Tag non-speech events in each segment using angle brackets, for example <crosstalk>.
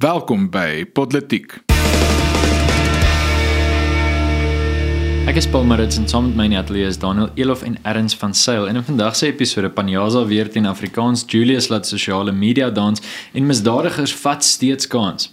Welkom by Politiek. Ek is Paul Marits en saam met my in die ateljee is Daniel Elof en Erns van Sail. En in vandag se episode Panjaza weer teen Afrikaans, Julius laat sosiale media dans en misdadigers vat steeds kans.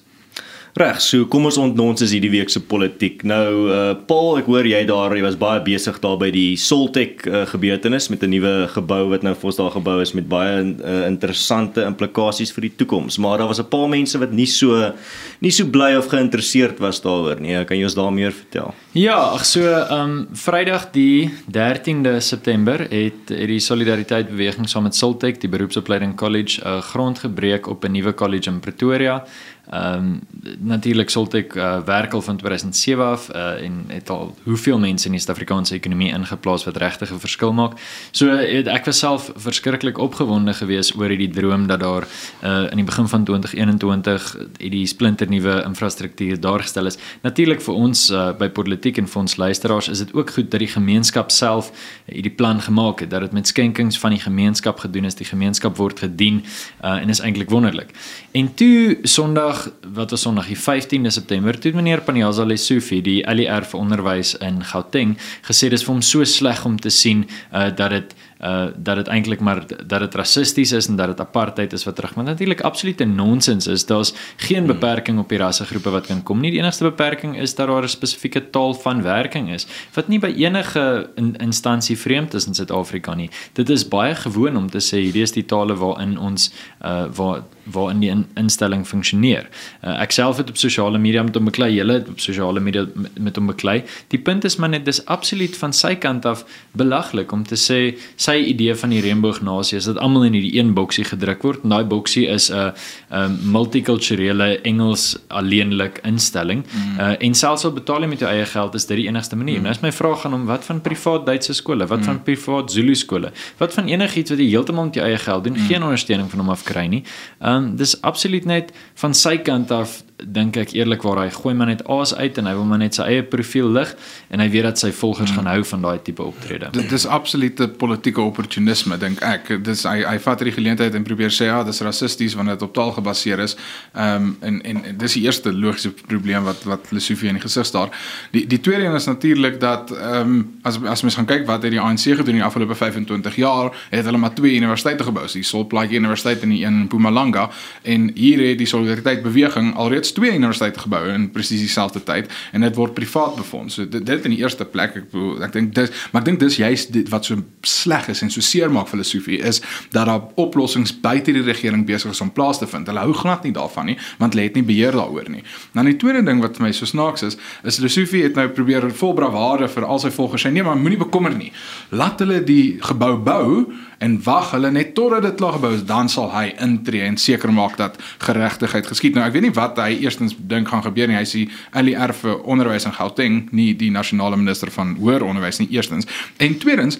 Reg, so kom ons ontnons is hierdie week se politiek. Nou uh Paul, ek hoor jy daar, jy was baie besig daar by die Soltech uh, gebeurtenis met 'n nuwe gebou wat nou vir ons daar gebou is met baie uh, interessante implikasies vir die toekoms. Maar daar was 'n paar mense wat nie so nie so bly of geïnteresseerd was daaroor nie. Kan jy ons daar meer vertel? Ja, ag so, um, Vrydag die 13de September het het die Solidariteit Beweging saam met Soltech, die beroepsopleiding college, 'n uh, grond gebreek op 'n nuwe college in Pretoria. Ehm um, natuurlik sou ek uh, werk al van 2007 af uh, en het al hoeveel mense in die Suid-Afrikaanse ekonomie ingeplaas wat regtig 'n verskil maak. So het, ek was self verskriklik opgewonde geweest oor hierdie droom dat daar uh, in die begin van 2021 het die splinternuwe infrastruktuur daar gestel is. Natuurlik vir ons uh, by politiek en vir ons luisteraars is dit ook goed dat die gemeenskap self hierdie plan gemaak het dat dit met skenkings van die gemeenskap gedoen is. Die gemeenskap word gedien uh, en is eintlik wonderlik. En toe Sondag Sondag wat was Sondag die 15de September toe meneer Panyaza Lesufi die ALR vir onderwys in Gauteng. Gesê dis vir hom so sleg om te sien uh, dat dit uh dat dit eintlik maar dat dit rassisties is en dat dit apartheid is wat terug. Maar natuurlik absolute nonsens is. Daar's geen hmm. beperking op die rassegroepe wat kan kom nie. Die enigste beperking is dat daar 'n spesifieke taal van werking is wat nie by enige in, instansie vreemd is in Suid-Afrika nie. Dit is baie gewoon om te sê hierdie is die tale waarin ons uh waar waarin die in, instelling funksioneer. Uh, ek self het op sosiale media met hom beklei, julle het op sosiale media met, met hom beklei. Die punt is maar net dis absoluut van sy kant af belaglik om te sê sy idee van die reënboognasie is dat almal in hierdie een boksie gedruk word. Daai boksie is 'n 'n multikulturele Engels alleenlik instelling. Mm. Uh, en selfs al betaal jy met jou eie geld is dit die enigste manier. Mm. Nou is my vraag aan hom, wat van privaat Duitse skole? Wat mm. van privaat Zulu skole? Wat van enigiets wat jy heeltemal met jou eie geld doen, mm. geen ondersteuning van hom af kry nie? Um, dis absoluut net van sy kant af dink ek eerlikwaar hy gooi maar net aas uit en hy wil maar net sy eie profiel lig en hy weet dat sy volgers hmm. gaan hou van daai tipe optrede. Dit is absolute politieke opportunisme dink ek. Dis hy hy vat hierdie geleentheid en probeer sê ja, dis rassisties wanneer dit op taal gebaseer is. Ehm um, en en dis die eerste logiese probleem wat wat Lesofie in die gesig staar. Die die tweede een is natuurlik dat ehm um, as as mens gaan kyk wat het die ANC gedoen in die afgelope 25 jaar, het hulle maar twee universiteite gebou. Die Solplaatjie Universiteit en die een in Mpumalanga en hier het die Solidariteit beweging alreeds reeds twee universiteite gebou in presies dieselfde tyd en dit word privaat befonds. So dit, dit in die eerste plek ek bedoel, ek dink dis maar ek dink dis juist wat so sleg is en so seermaak filosofie is dat daar oplossings buite die regering besig is om plaas te vind. Hulle hou glad nie daarvan nie want hulle het nie beheer daaroor nie. Nou die tweede ding wat vir my so snaaks is, is filosofie het nou probeer vol bravade vir al sy volgers sê nee maar moenie bekommer nie. Laat hulle die gebou bou en wag hulle net totdat dit klaar gebou is dan sal hy intree en seker maak dat geregtigheid geskied. Nou ek weet nie wat hy eerstens dink gaan gebeur nie. Hy sê Ali Erfe onderwys in Gauteng, nie die nasionale minister van hoër onderwys nie eerstens. En tweedens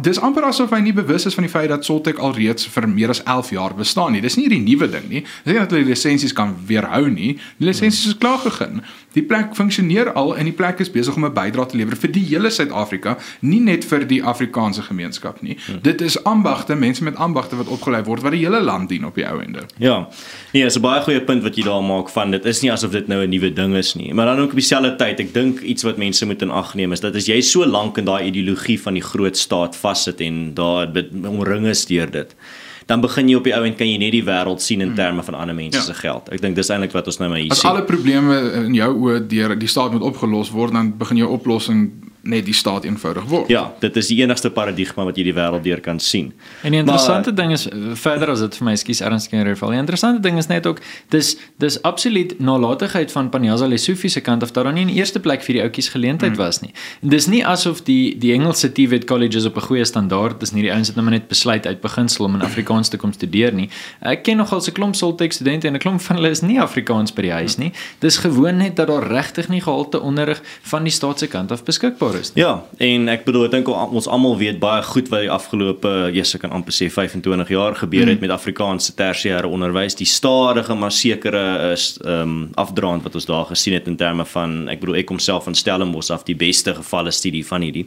Dis amper asof hy nie bewus is van die feit dat Soltech alreeds vir meer as 11 jaar bestaan nie. Dis nie hierdie nuwe ding nie. Dis nie dat hulle lisensies kan weerhou nie. Die lisensies is klaar gegee. Die plek funksioneer al en die plek is besig om 'n bydrae te lewer vir die hele Suid-Afrika, nie net vir die Afrikaanse gemeenskap nie. Hmm. Dit is ambagte, mense met ambagte wat opgelei word wat die hele land dien op die ou ende. Ja. Nee, is 'n baie goeie punt wat jy daar maak van dit is nie asof dit nou 'n nuwe ding is nie. Maar dan ook op dieselfde tyd, ek dink iets wat mense moet in ag neem is dat as jy so lank in daai ideologie van die groot staat vassit en daar omring is deur dit dan begin jy op die ou end kan jy net die wêreld sien in hmm. terme van ander mense ja. se geld. Ek dink dis eintlik wat ons nou maar hier As sien. As alle probleme in jou oë deur die staat moet opgelos word, dan begin jou oplossing net die staat eenvoudig word. Ja, dit is die enigste paradigma wat jy die wêreld deur kan sien. En die interessante maar, ding is verder as dit vir my skuis ernstig in geval. Die interessante ding is net ook dis dis absoluut nalatigheid van Panjaza Lesofie se kant of daar dan nie in die eerste plek vir die ouetjies geleentheid mm. was nie. En dis nie asof die die Engelse TVET colleges op 'n goeie standaard is nie. Die ouens het nou net besluit uit beginsel om in Afrikaans te kom studeer nie. Ek ken nogal 'n klomp Soltech studente en 'n klomp van hulle is nie Afrikaans by die huis nie. Dis gewoon net dat daar regtig nie gehalte onderrig van die staat se kant af beskikbaar daar is. Nie. Ja, en ek bedoel ek dink ons almal weet baie goed wat die afgelope, Jesus kan amper sê 25 jaar gebeur het mm. met Afrikaanse tersiêre onderwys. Die stadige maar sekere is ehm um, afdraand wat ons daar gesien het in terme van ek bedoel ek kom self van Stellenbosch af die beste gevalle studie van hierdie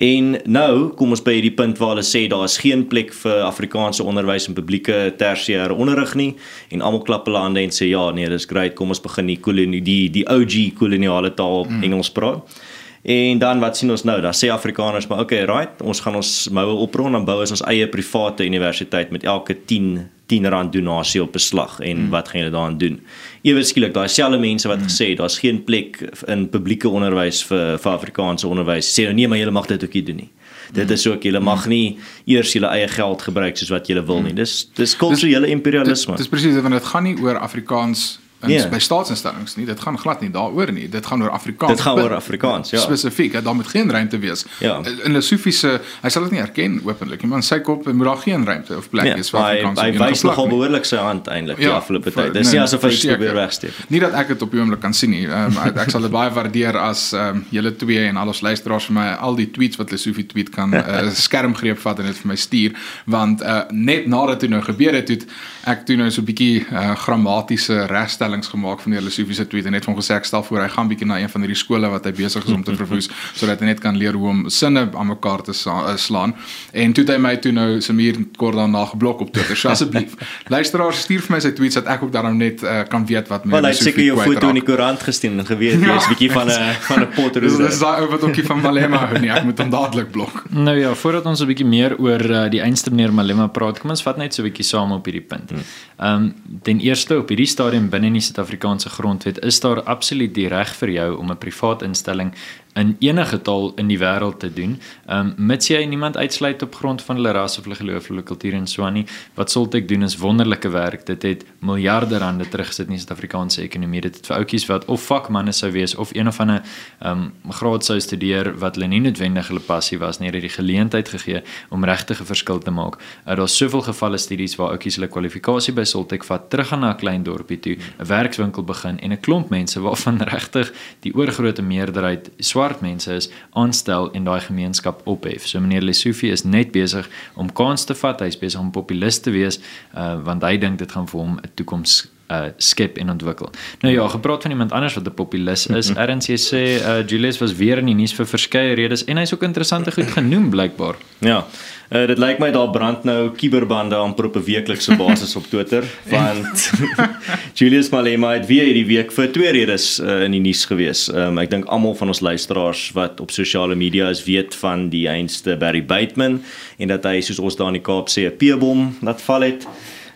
En nou kom ons by hierdie punt waar hulle sê daar is geen plek vir Afrikaanse onderwys in publieke tersiêre onderrig nie en almal klap hulle hande en sê ja, nee, dis great, kom ons begin die kolonie die die OG koloniale taal mm. Engels praat. En dan wat sien ons nou? Dan sê Afrikaners maar okay, right, ons gaan ons moue oprol en bou ons eie private universiteit met elke 10 10 rand donasie op beslag en mm. wat gaan julle daaraan doen? Ewe skielik daai selfde mense wat mm. gesê daar's geen plek in publieke onderwys vir vir Afrikaanse onderwys sê nou nee, maar julle mag dit ook nie doen nie. Dit is ook julle mag nie eers julle eie geld gebruik soos wat julle wil nie. Dis dis kulturele imperialisme. Dis presies want dit gaan nie oor Afrikaans in yeah. by staatsinstellings nie. Dit gaan glad nie daaroor nie. Dit gaan oor Afrikaans. Dit gaan oor Afrikaans, ja. Spesifiek, daar moet geen ruimte wees. Ja. In Lesofie se, hy sal dit nie erken openlik nie, maar in sy kop moet daar geen ruimte of plek wees nee, vir Afrikaans. Hy, hy wys nogal behoorlik sy hand eintlik ja, die afgelope tyd. Dis nee, nie asof hy iets probeer wegsteek. Nie dat ek dit op die oomblik kan sien nie. Um, ek, ek sal dit baie waardeer as um, julle twee en al ons luisteraars vir my al die tweets wat Lesofie tweet kan uh, <laughs> skermgreep vat en dit vir my stuur, want uh, net nadat dit nou gebeur het, het ek toe nou so 'n bietjie uh, grammatiese regstellings gemaak van die Lesofie se tweet en net van gesê ek stel voor hy gaan bietjie na een van hierdie skole wat hy besig is om te <laughs> verwoes sodat hy net kan leer hoe om sinne aan mekaar te uh, slaan. En toe het hy my toe nou Samir kort daarna geblok op Twitter. So asseblief, <laughs> luisteraars stuur vir my sy tweets dat ek ook daarom net uh, kan weet wat my Lesofie. Want hy seker jou foto in die koerant gestuur en geweet jy is bietjie van <laughs> 'n van 'n potter. Dis dis daai ou wat ookie van Malema hou nie. Ek moet hom dadelik blok. Nou ja, voordat ons 'n bietjie meer oor uh, die einste meneer Malema praat, kom ons vat net so 'n bietjie saam op hierdie punt. Hmm. Ehm um, ten eerste op hierdie stadium binne in die Suid-Afrikaanse grondwet is daar absoluut die reg vir jou om 'n privaat instelling in enige taal in die wêreld te doen. Ehm um, mits jy niemand uitsluit op grond van hulle ras of hulle geloof of hulle kultuur en so aan nie. Wat Soltek doen is wonderlike werk. Dit het miljarde rande teruggesit in die Suid-Afrikaanse ekonomie. Dit het vir ouetjies wat of vakmanne sou wees of een of ander ehm um, graad sou studeer wat hulle nie noodwendig hulle passie was nie, het die geleentheid gegee om regtig 'n verskil te maak. Uh, Daar's soveel gevalle studies waar ouetjies hulle kwalifikasie by Soltek vat terug gaan na 'n klein dorpie toe, 'n werkswinkel begin en 'n klomp mense waarvan regtig die oorgrootste meerderheid swart mense is aanstel en daai gemeenskap ophef. So meneer Lesofie is net besig om kans te vat. Hy's besig om populis te wees uh, want hy dink dit gaan vir hom 'n toekoms uh skep en ontwikkel. Nou ja, gepraat van iemand anders wat 'n populis is. <laughs> Erns jy sê uh Julius was weer in die nuus vir verskeie redes en hy's ook interessante goed genoem blykbaar. Ja. Uh dit lyk my daar brand nou kiberbande aan op 'n weeklikse <laughs> basis op Twitter want <laughs> Julius Malema het weer hierdie week vir twee redes uh, in die nuus gewees. Um ek dink almal van ons luisteraars wat op sosiale media is weet van die einste Barry Bateman en dat hy soos ons daar in die Kaap sê 'n P-bom laat val het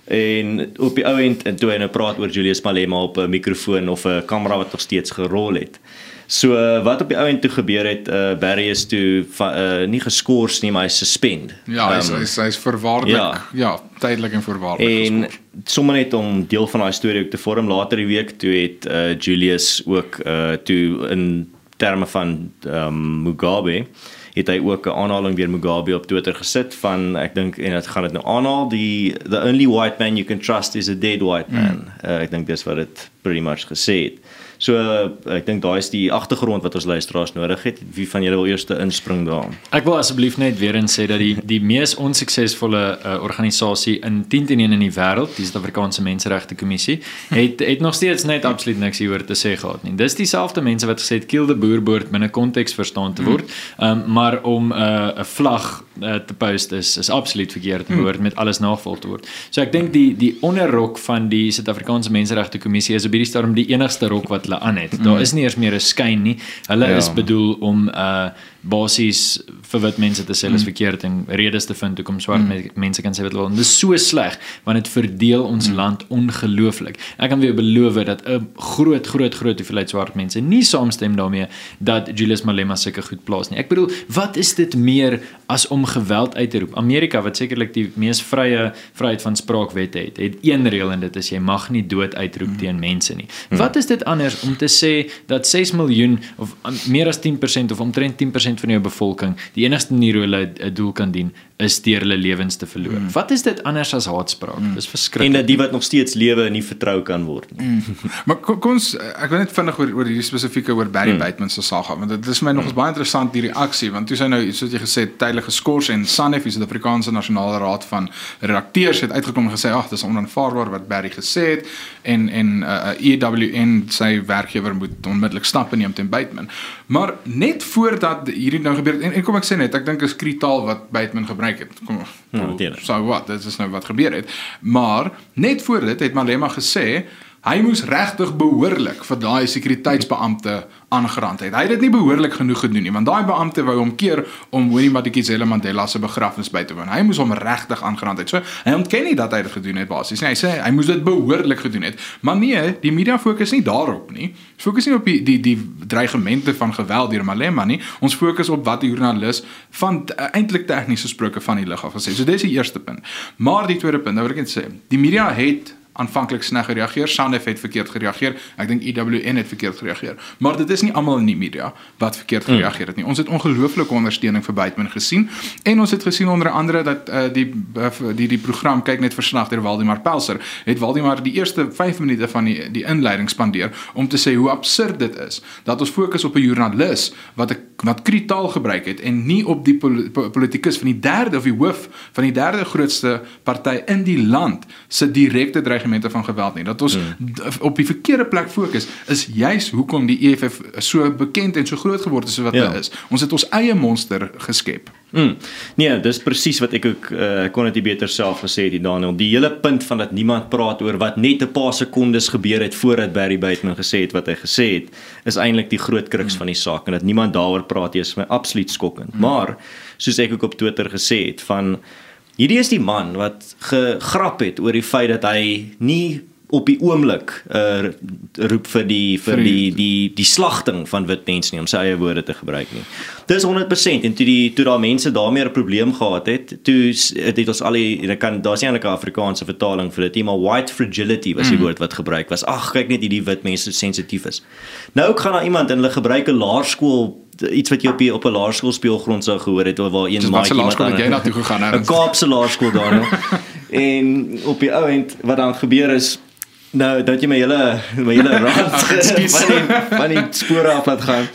en op die ou end en toe hy nou praat oor Julius Malema op 'n mikrofoon of 'n kamera wat nog steeds gerol het. So wat op die ou end toe gebeur het, uh, Barry is toe uh, nie geskort nie, maar hy suspend. Ja, hy's um, hy's hy's verwaarlik. Ja, ja tydelik en verwaarlik geskort. En sommer net om deel van daai storie ook te vorm later die week toe het uh, Julius ook uh, toe in terme van um, Mugabe het hy ook 'n aanhaling weer Mugabe op Twitter gesit van ek dink en dit gaan dit nou aanhaal die the only white man you can trust is a dead white man. Mm. Uh, ek dink dis wat dit pretty much gesê het. So ek dink daai is die agtergrond wat ons luisteraars nodig het. Wie van julle wil eers inspring daar? Ek wil asseblief net weer in sê dat die die mees onsuksesvolle uh, organisasie in 10 teen 1 in die wêreld, die Suid-Afrikaanse Menseregte Kommissie, het het nog steeds net absoluut niks hieroor te sê gehad nie. Dis dieselfde mense wat gesê het kill the boer behoort binne konteks verstaan te word. Um, maar om 'n uh, vlag uh, te post is is absoluut verkeerd behoort met alles nagevolg te word. So ek dink die die onderrok van die Suid-Afrikaanse Menseregte Kommissie is op hierdie stadium die enigste rok wat hulle aan het. Daar mm. is nie eers meer 'n skyn nie. Hulle ja. is bedoel om uh basies vir wit mense te sê hulle is mm. verkeerd en redes te vind hoekom swart mm. mense kan sê wat hulle wil. Dit is so sleg want dit verdeel ons mm. land ongelooflik. Ek kan weer beloof dat 'n groot groot groot hoeveelheid swart mense nie saamstem daarmee dat Julius Malema sulke goed plaas nie. Ek bedoel, wat is dit meer as om geweld uit te roep? Amerika wat sekerlik die mees vrye vryheid van spraakwette het, het een reël en dit is jy mag nie dood uitroep mm. teen mense nie. Mm. Wat is dit anders om te sê dat 6 miljoen of meer as 10% of omtrent 10% van jou bevolking die enigste manier hoe hulle 'n doel kan dien is deur hulle lewens te verloor. Mm. Wat is dit anders as haatspraak? Mm. Dis En verskriklik. dat die wat nog steeds lewe nie vertrou kan word nie. Mm. <laughs> Maar kom, kom ons ek wil net vinnig oor oor hierdie spesifieke oor Barry hmm. Bateman se saak gaan want dit is my nogals baie interessant die reaksie want toe sy nou soos jy gesê tydelik geskort en Sanef die Suid-Afrikaanse Nasionale Raad van Redakteurs het uitgekom en gesê ag dis onaanvaarbaar wat Barry gesê het en en uh, EWN sy werkgewer moet onmiddellik stappe neem teen Bateman. Maar net voordat hierdie nou gebeur het en, en kom ek sê net ek dink is kritaal wat Bateman gebruik het. Kom Ja, natuurlijk. so wat dit is nou wat gebeur het. Maar net voor dit het Malema gesê hy moes regtig behoorlik vir daai sekuriteitsbeampte aangerand het. Hy het dit nie behoorlik genoeg gedoen nie, want daai beampte wou hom keer om Winnie Madikizela Mandela se begrafnis by te woon. Hy moes hom regtig aangerand het. So hy ontken nie dat hy dit gedoen het basies nie. Hy sê hy moes dit behoorlik gedoen het. Maar nee, die media fokus nie daarop nie. Fokus nie op die die die dreigemente van geweld deur Malema nie. Ons fokus op wat die joernalis van uh, eintlik tegnies gesproke van die lig af gesê. So dis die eerste punt. Maar die tweede punt, nou wil ek net sê, die media het aanvanklik sneg gereageer, Sandef het verkeerd gereageer. Ek dink EWN het verkeerd gereageer. Maar dit is nie almal in die media wat verkeerd gereageer het nie. Ons het ongelooflike ondersteuning vir Bateman gesien en ons het gesien onder andere dat uh, die uh, die die program kyk net verslag deur Waldemar Pelser het Waldemar die eerste 5 minute van die die inleiding spandeer om te sê hoe absurd dit is dat ons fokus op 'n joernalis wat 'n wat kritaal gebruik het en nie op die pol po politikus van die derde of die hoof van die derde grootste party in die land se direkte dreigemente van geweld nie. Dat ons hmm. op die verkeerde plek fokus is juis hoekom die EFF so bekend en so groot geword het so wat Ja. dit is. Ons het ons eie monster geskep. Mm. Nee, dis presies wat ek ook uh, kon dit beter self gesê het, Daniel. Die hele punt van dat niemand praat oor wat net 'n paar sekondes gebeur het voordat Barry Bateman gesê het wat hy gesê het, is eintlik die groot kruks mm. van die saak en dat niemand daaroor praat nie is my absoluut skokkend. Mm. Maar soos ek ook op Twitter gesê het van hierdie is die man wat gegrap het oor die feit dat hy nie op die oomblik uh roep vir die vir die die- die slagting van wit mense nie om sy eie woorde te gebruik nie. Dis 100% en toe die toe daar mense daarmee 'n probleem gehad het, toe het, het ons al die ek kan daar's nie eintlik 'n Afrikaanse vertaling vir dit nie, maar white fragility was die mm. woord wat gebruik was. Ag, kyk net hierdie wit mense sensitief is. Nou gaan daar iemand en hulle gebruik 'n laerskool iets wat jy op die, op 'n laerskool speelgrond sou gehoor het waar een Dis wat laerskool het jy na toe gegaan, <laughs> 'n Ernst? Kaapse laerskool daar nou. <laughs> en op die ou end wat dan gebeur is Nou, dat jy my hele my hele <laughs> rand ekskuus. van die van die spore af laat gaan.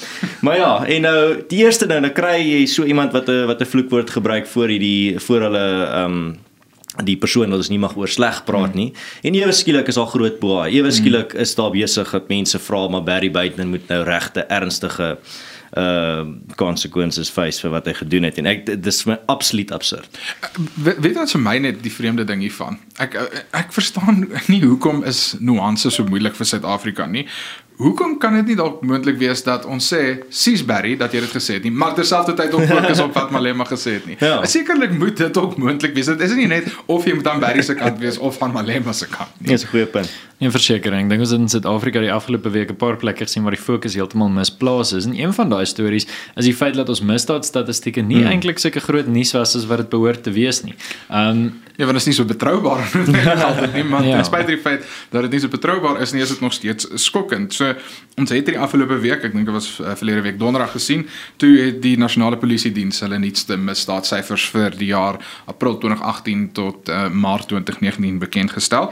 Maar ja, en nou die eerste nou, nou kry jy so iemand wat 'n wat 'n vloekwoord gebruik voor hierdie voor hulle ehm um, die persoon wat ons nie mag oor sleg praat nie. En ewe skielik is daar groot boa. Ewe skielik is daar besig dat mense vra maar Barry Bateman moet nou regte ernstige uh konsekwensies face vir wat hy gedoen het en ek dit is vir my absoluut absurd. We, weet wat vir my net die vreemde ding hiervan. Ek ek verstaan nie hoekom is nuances so moeilik vir Suid-Afrika nie. Hoekom kan dit nie dalk moontlik wees dat ons sê Sis Barry dat jy dit gesê het nie, maar terselfdertyd ook fokus op wat Malema gesê het nie. <laughs> Ja. Sekerlik moet dit ook moontlik wees. Dit is nie net of jy moet aan Barry se kant wees of van Malema se kant nie. Nee, dis 'n goeie punt. Nee, versekering. Ek dink ons het in Suid-Afrika die afgelope week 'n paar plekke gesien waar die fokus heeltemal misplaas is. En een van daai stories is die feit dat ons misdaadstatistieke nie hmm. eintlik sulke groot nuus was as wat dit behoort te wees nie. Um, Ja, want dit is nie so betroubaar <laughs> nie <laughs> altyd nie, maar Ja. ten spyte die feit dat dit nie so betroubaar is nie, is dit nog steeds skokkend. So ons het hierdie afgelope week, ek dink dit was uh, verlede week donderdag gesien, toe het die nasionale polisie diens hulle nuutste misdaadsyfers vir die jaar April 2018 tot uh, Maart 2019 bekend gestel.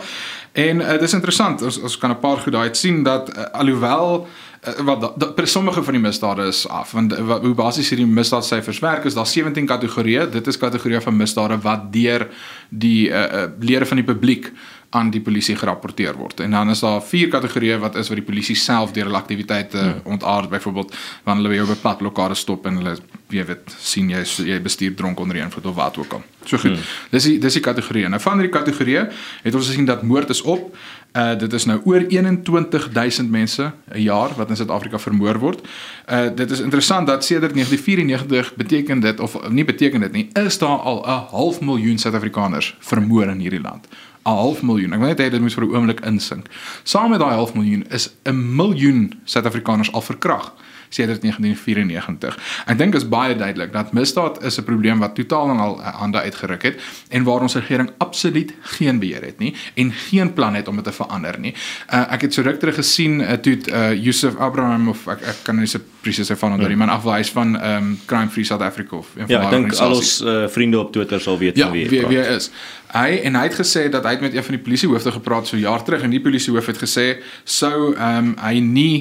En uh, dis interessant, ons ons kan 'n paar goed daai sien dat uh, alhoewel uh, wat da, da, sommige van die misdade is af want wat, hoe basies hierdie misdaadsyfers werk is daar 17 kategorieë dit is kategorieë van misdade wat deur die uh, uh, lede van die publiek aan die polisie gerapporteer word. En dan is daar vier kategorieë wat is wat die polisie self deur hulle aktiwiteite hmm. ontaard, byvoorbeeld wanneer hulle jou op 'n padblokkade stop en hulle jy weet sien jy jy bestuur dronk onder invloed of wat ook al. So goed. Hmm. Dis die dis die kategorieë. Nou van hierdie kategorieë het ons gesien dat moord is op. Uh dit is nou oor 21000 mense 'n jaar wat in Suid-Afrika vermoor word. Uh dit is interessant dat sedert 1994 beteken dit of nie beteken dit nie, is daar al 'n half miljoen Suid-Afrikaners vermoor in hierdie land. 'n half miljoen. Ek wil net hê dit moet vir 'n oomblik insink. Saam met daai half miljoen is 'n miljoen Suid-Afrikaners al verkragt sedert 1994. Ek dink is baie duidelik dat misdaad is 'n probleem wat totaal en al hande uitgeruk het en waar ons regering absoluut geen beheer het nie en geen plan het om dit te verander nie. Uh, ek het so ruk terug gesien uh, toe uh, Yusuf Abraham of ek, ek kan nie se presies sy van onder die man afwys van um, Crime Free South Africa of Ja, ek dink al ons uh, vriende op Twitter sal weet ja, van wie wie, wie hy is. Hy en hy het gesê dat hy het met een van die polisiehoofde gepraat so jaar terug en die polisiehoof het gesê sou ehm um, hy nie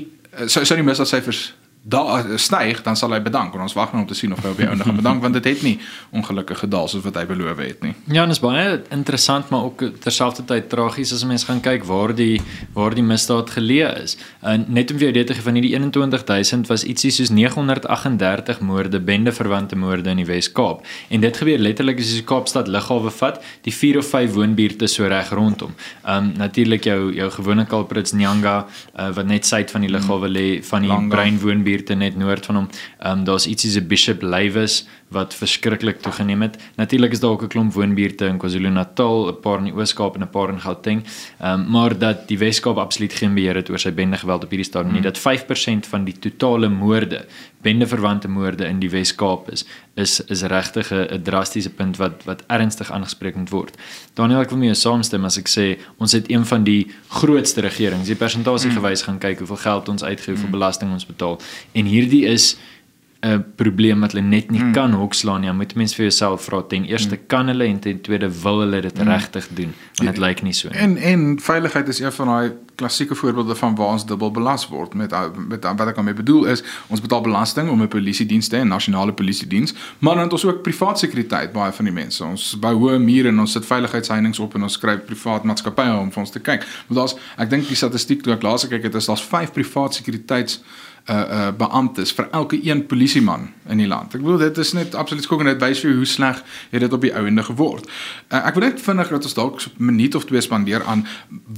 sou sou nie misdaadsyfers daar styg dan sal hy bedank en ons wag net om te sien of hy op die ouene gaan bedank want dit het nie ongelukkig gedaal soos wat hy beloof het nie. Ja, en is baie interessant maar ook terselfdertyd tragies as mense gaan kyk waar die waar die misdaad geleë is. En net om vir jou dit te gee van hierdie 21000 was ietsie soos 938 moorde, bendeverwante moorde in die Wes-Kaap. En dit gebeur letterlik as jy Kaapstad lughawe vat, die 4 of 5 woonbuurte so reg rondom. Um natuurlik jou jou gewone culprits Nyanga uh, wat net suid van die lughawe lê van die Langa. Brein woonbuurte net noord van hom. Um daar's ietsie se Bishop Lywes wat verskriklik toegeneem het. Natuurlik is daar ook 'n klomp woonbuurte in KwaZulu-Natal, 'n paar in die Oos-Kaap en 'n paar in Gauteng. Um maar dat die Wes-Kaap absoluut geen beheer het oor sy bendegeweld op hierdie stadium nie. Dat 5% van die totale moorde, bendeverwante moorde in die Wes-Kaap is, is is regtig 'n drastiese punt wat wat ernstig aangespreek moet word. Daniel, ek wil mee saamstem as ek sê ons het een van die grootste regerings, die persentasie gewys gaan kyk hoeveel geld ons uitgee, hoeveel belasting ons betaal en hierdie is 'n probleem wat hulle net nie mm. kan hokslaan nie. Jy moet mens vir jouself vra ten eerste mm. kan hulle en ten tweede wil hulle dit mm. regtig doen? Want dit lyk nie so nie. En en veiligheid is een van daai klassieke voorbeelde van waar ons dubbel belas word met met wat ek daarmee bedoel is ons betaal belasting om 'n polisie dienste en nasionale polisie diens, maar dan het ons ook privaat sekuriteit baie van die mense. Ons bou hoë mure en ons sit veiligheidsheininge op en ons skryf privaat maatskappye om vir ons te kyk. Maar daar's ek dink die statistiek toe ek laas gekyk het is daar's 5 privaat sekuriteits uh uh beamptes vir elke een polisieman in die land. Ek bedoel dit is net absoluut skokkend net wys vir hoe sleg het dit op die ouende geword. Uh, ek wil net vinnig dat ons dalk 'n minuut of twee spandeer aan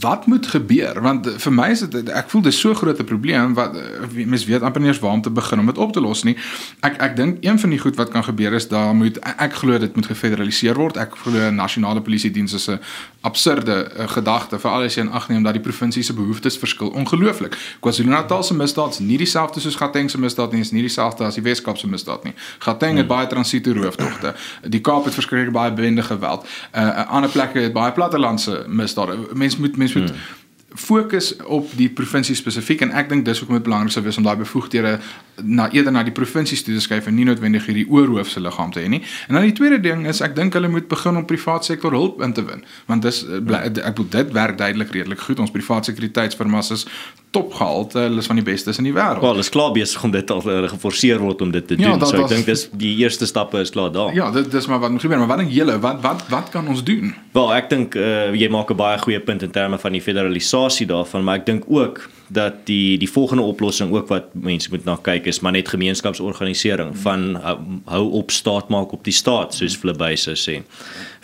wat moet gebeur want vir my is dit ek voel dis so groot 'n probleem wat uh, mens weet amper nie eens waar om te begin om dit op te los nie. Ek ek dink een van die goed wat kan gebeur is daar moet ek, ek glo dit moet gefederaliseer word. Ek glo nasionale polisie diens is 'n absurde uh, gedagte veral as jy in ag neem dat die provinsie se behoeftes verskil ongelooflik. KwaZulu-Natal se misdaad is nie dieselfde soos Gauteng se misdaad nie, is nie dieselfde as die Wes-Kaap se misdaad nie. Gauteng het baie transito rooftogte. Die Kaap het verskriklik baie bende geweld. Uh ander plekke het baie plattelandse misdade. Mens moet mens moet hmm fokus op die provinsie spesifiek en ek dink dis hoekom dit belangrik sou wees om daai bevoegdhede na eerder na die provinsies toe te skuif en nie noodwendig hierdie oorhoofse liggaam te hê nie. En dan die tweede ding is ek dink hulle moet begin om privaat sektor hulp in te win want dis ek bedoel dit werk duidelik redelik goed. Ons privaat sekuriteitsfirmas is topgehalte, hulle is van die bestes in die wêreld. Wel, is klaar besig om dit al uh, geforseer word om dit te ja, doen. Dat, so ek dink dis die eerste stappe is klaar daar. Ja, dit dis maar wat moet gebeur, maar wat dink julle? Wat wat wat kan ons doen? Wel, ek dink uh, jy maak 'n baie goeie punt in terme van die federalisasie daarvan, maar ek dink ook dat die die volgende oplossing ook wat mense moet na kyk is maar net gemeenskapsorganisering van hou, hou op staat maak op die staat soos Flibyse sê.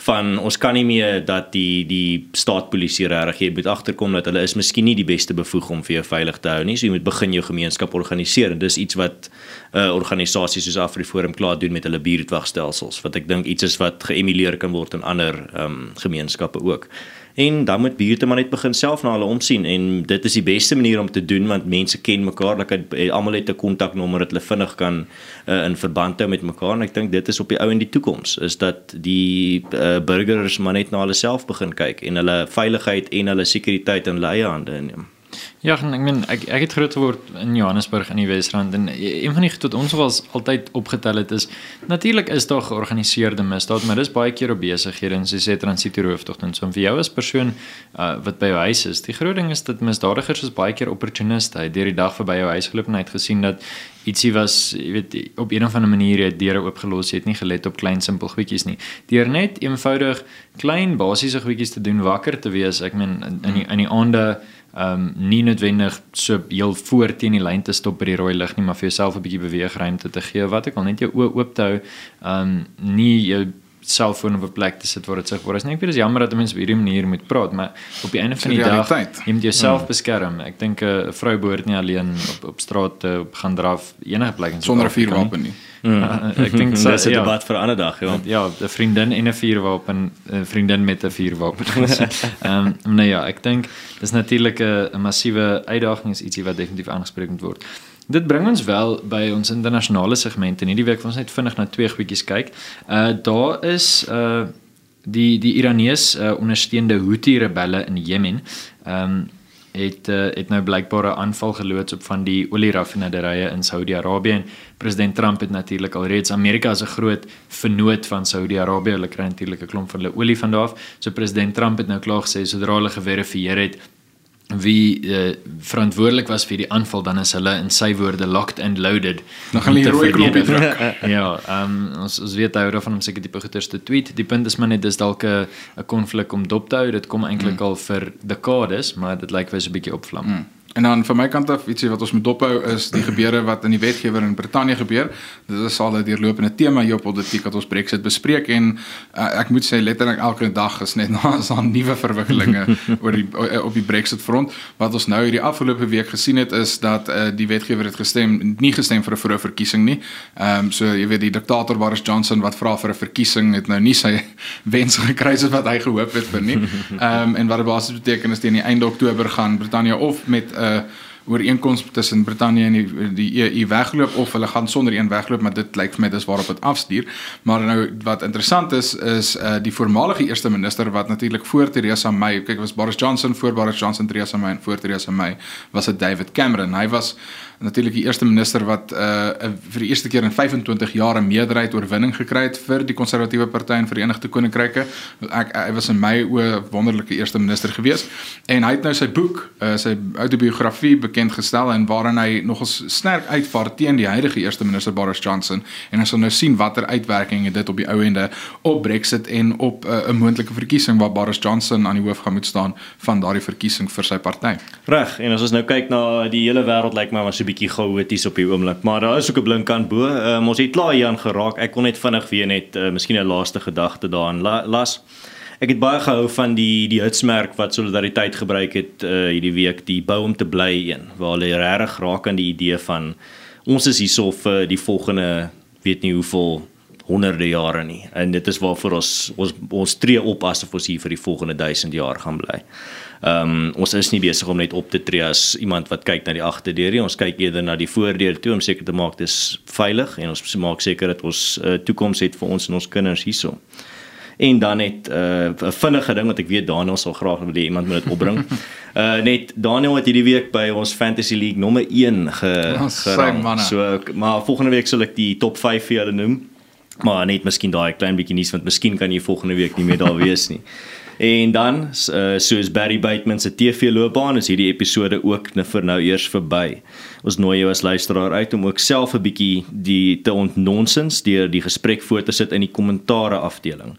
Van ons kan nie meer dat die die staatpolisie regtig jy moet agterkom dat hulle is miskien nie die beste bevoeg om vir jou veilig te hou nie so jy moet begin jou gemeenskap organiseer. En dis iets wat 'n uh, organisasie soos AfriForum klaar doen met hulle buurtwagstelsels wat ek dink iets is wat geëmuleer kan word in ander um, gemeenskappe ook en dan moet buurte maar net begin self na hulle omsien en dit is die beste manier om te doen want mense ken mekaar like eh, almal het 'n kontaknommer dat hulle vinnig kan uh, in verband hou met mekaar en ek dink dit is op die ou en die toekoms is dat die uh, burgers maar net na hulle self begin kyk en hulle veiligheid en hulle sekuriteit in hulle eie hande inneem. Ja, ek meen ek ek het groot geword in Johannesburg in die Wesrand en een van die goed wat ons was altyd opgetel het is natuurlik is daar georganiseerde misdaad, maar dis baie keer op besighede en soos jy sê transito rooftogte en so vir jou as persoon uh, wat by jou huis is. Die groot ding is dat misdadigers is baie keer opportuniste. Hy het deur die dag verby jou huis geloop en hy het gesien dat ietsie was, jy weet, op 'n of ander manier het deure oopgelos, jy het nie gelet op klein simpel goedjies nie. Deur net eenvoudig klein basiese goedjies te doen, wakker te wees. Ek meen in die, in die aande ehm um, nie noodwendig so heel voor teen die lyn te stop by die rooi lig nie, maar vir jouself 'n bietjie beweegruimte te gee. Wat ek al net jou oë oop te hou, ehm um, nie jou selfoon op 'n plek te sit waar dit sigbaar is nie. Ek weet dis jammer dat mense op hierdie manier moet praat, maar op die einde van die dag jy moet jouself hmm. beskerm. Ek dink 'n vrou behoort nie alleen op op straat te gaan draf enige plek sonder 'n vuurwapen nie. Mm. Uh, ek dink dis 'n ja, debat vir 'n ander dag, ja. Ja, 'n vriendin en 'n vuurwapen, 'n vriendin met 'n vuurwapen. <laughs> Ehm um, nee ja, ek dink dis natuurlik 'n massiewe uitdaging is ietsie wat definitief aangespreek moet word. Dit bring ons wel by ons internasionale segment en hierdie week ons net vinnig na twee goedjies kyk. Uh daar is uh die die Iranese uh, ondersteunde Houthi rebelle in Jemen. Ehm um, het uh, het nou blykbaar 'n aanval geloods op van die olieraffinaderiye in Saudi-Arabië en president Trump het natuurlik alreeds Amerika as 'n groot vennoot van Saudi-Arabië. Hulle kry natuurlik 'n klomp van hulle olie van daar af. So president Trump het nou klaar gesê sodra hulle geverifieer het wie uh, verantwoordelik was vir die aanval dan is hulle in sy woorde locked and loaded. Dan gaan hulle rooi knoppie druk. ja, ehm um, ons ons weet hy daarvan om seker tipe goeters te tweet. Die punt is maar net dis dalk 'n 'n konflik om dop te hou. Dit kom eintlik mm. al vir dekades, maar dit lyk wys 'n bietjie opvlam. Mm. En dan van my kant af ietsie wat ons moet dophou is die gebeure wat in die wetgewer in Brittanje gebeur. Dit is al 'n deurlopende tema hier op politiek wat ons Brexit bespreek en uh, ek moet sê letterlik elke dag is net <laughs> na is daar nuwe verwikkelinge <laughs> oor die op die Brexit front. Wat ons nou hierdie afgelope week gesien het is dat uh, die wetgewer het gestem nie gestem vir 'n vroeë verkiesing nie. Ehm um, so jy weet die diktator Boris Johnson wat vra vir 'n verkiesing het nou nie sy <laughs> wens gekry soos wat hy gehoop het vir nie. Ehm um, en wat dit basies beteken is teen die einde Oktober gaan Brittanje of met 'n uh, 'n ooreenkoms tussen Brittanje en die die EU wegloop of hulle gaan sonder een wegloop, maar dit lyk vir my dis waarop dit afstuur. Maar nou wat interessant is is uh die voormalige eerste minister wat natuurlik voor Theresa May, kyk was Boris Johnson voor Boris Johnson, Theresa May en voor Theresa May was dit David Cameron. Hy was natuurlik die eerste minister wat uh vir die eerste keer in 25 jaar 'n meerderheid oorwinning gekry het vir die konservatiewe party in Verenigde Koninkryke. Ek hy was in my oë wonderlike eerste minister gewees en hy het nou sy boek, uh sy autobiografie bekend gestel en waarin hy nogals sterk uitvaar teen die huidige eerste minister Boris Johnson en ons sal nou sien watter uitwerking dit op die ou ende op Brexit en op uh, 'n moontlike verkiesing waar Boris Johnson aan die hoof gaan moet staan van daardie verkiesing vir sy party. Reg, en as ons nou kyk na die hele wêreld lyk like my was 'n bietjie chaoties op die oomblik, maar daar is ook 'n blink kant bo. Um, ons het klaar hier aan geraak. Ek kon net vinnig weer net uh, miskien 'n laaste gedagte daarin la las. Ek het baie gehou van die die hitsmerk wat solidariteit gebruik het uh, hierdie week, die bou om te bly een, waar hulle regtig raak aan die idee van ons is hierso vir die volgende weet nie hoeveel honderde jare nie. En dit is waarvoor ons ons ons tree op asof ons hier vir die volgende 1000 jaar gaan bly. Ehm um, ons is nie besig om net op te tree as iemand wat kyk na die agterdeur nie. Ons kyk eerder na die voordeur toe om seker te maak dis veilig en ons maak seker dat ons uh, toekoms het vir ons en ons kinders hierso. En dan net eh, 'n uh, vinnige ding wat ek weet Daniel sal graag wil hê iemand moet dit opbring. uh <laughs> net Daniel het hierdie week by ons Fantasy League nommer 1 ge, oh, gerang. So maar volgende week sal ek die top 5 vir julle noem. Maar net miskien daai klein bietjie nuus want miskien kan jy volgende week nie meer daar <laughs> wees nie. En dan uh, soos Barry Bateman se TV loopbaan is hierdie episode ook nou vir nou eers verby. Ons nooi jou as luisteraar uit om ook self 'n bietjie die te ontnonsens deur die gesprek voor te sit in die kommentare afdeling.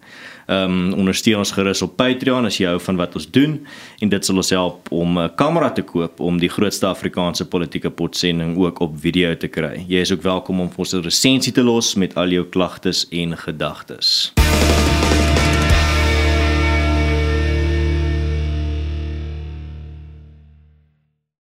Ehm um, ondersteun ons gerus op Patreon as jy hou van wat ons doen en dit sal ons help om 'n kamera te koop om die grootste Afrikaanse politieke potsending ook op video te kry. Jy is ook welkom om vir ons 'n resensie te los met al jou klagtes en gedagtes.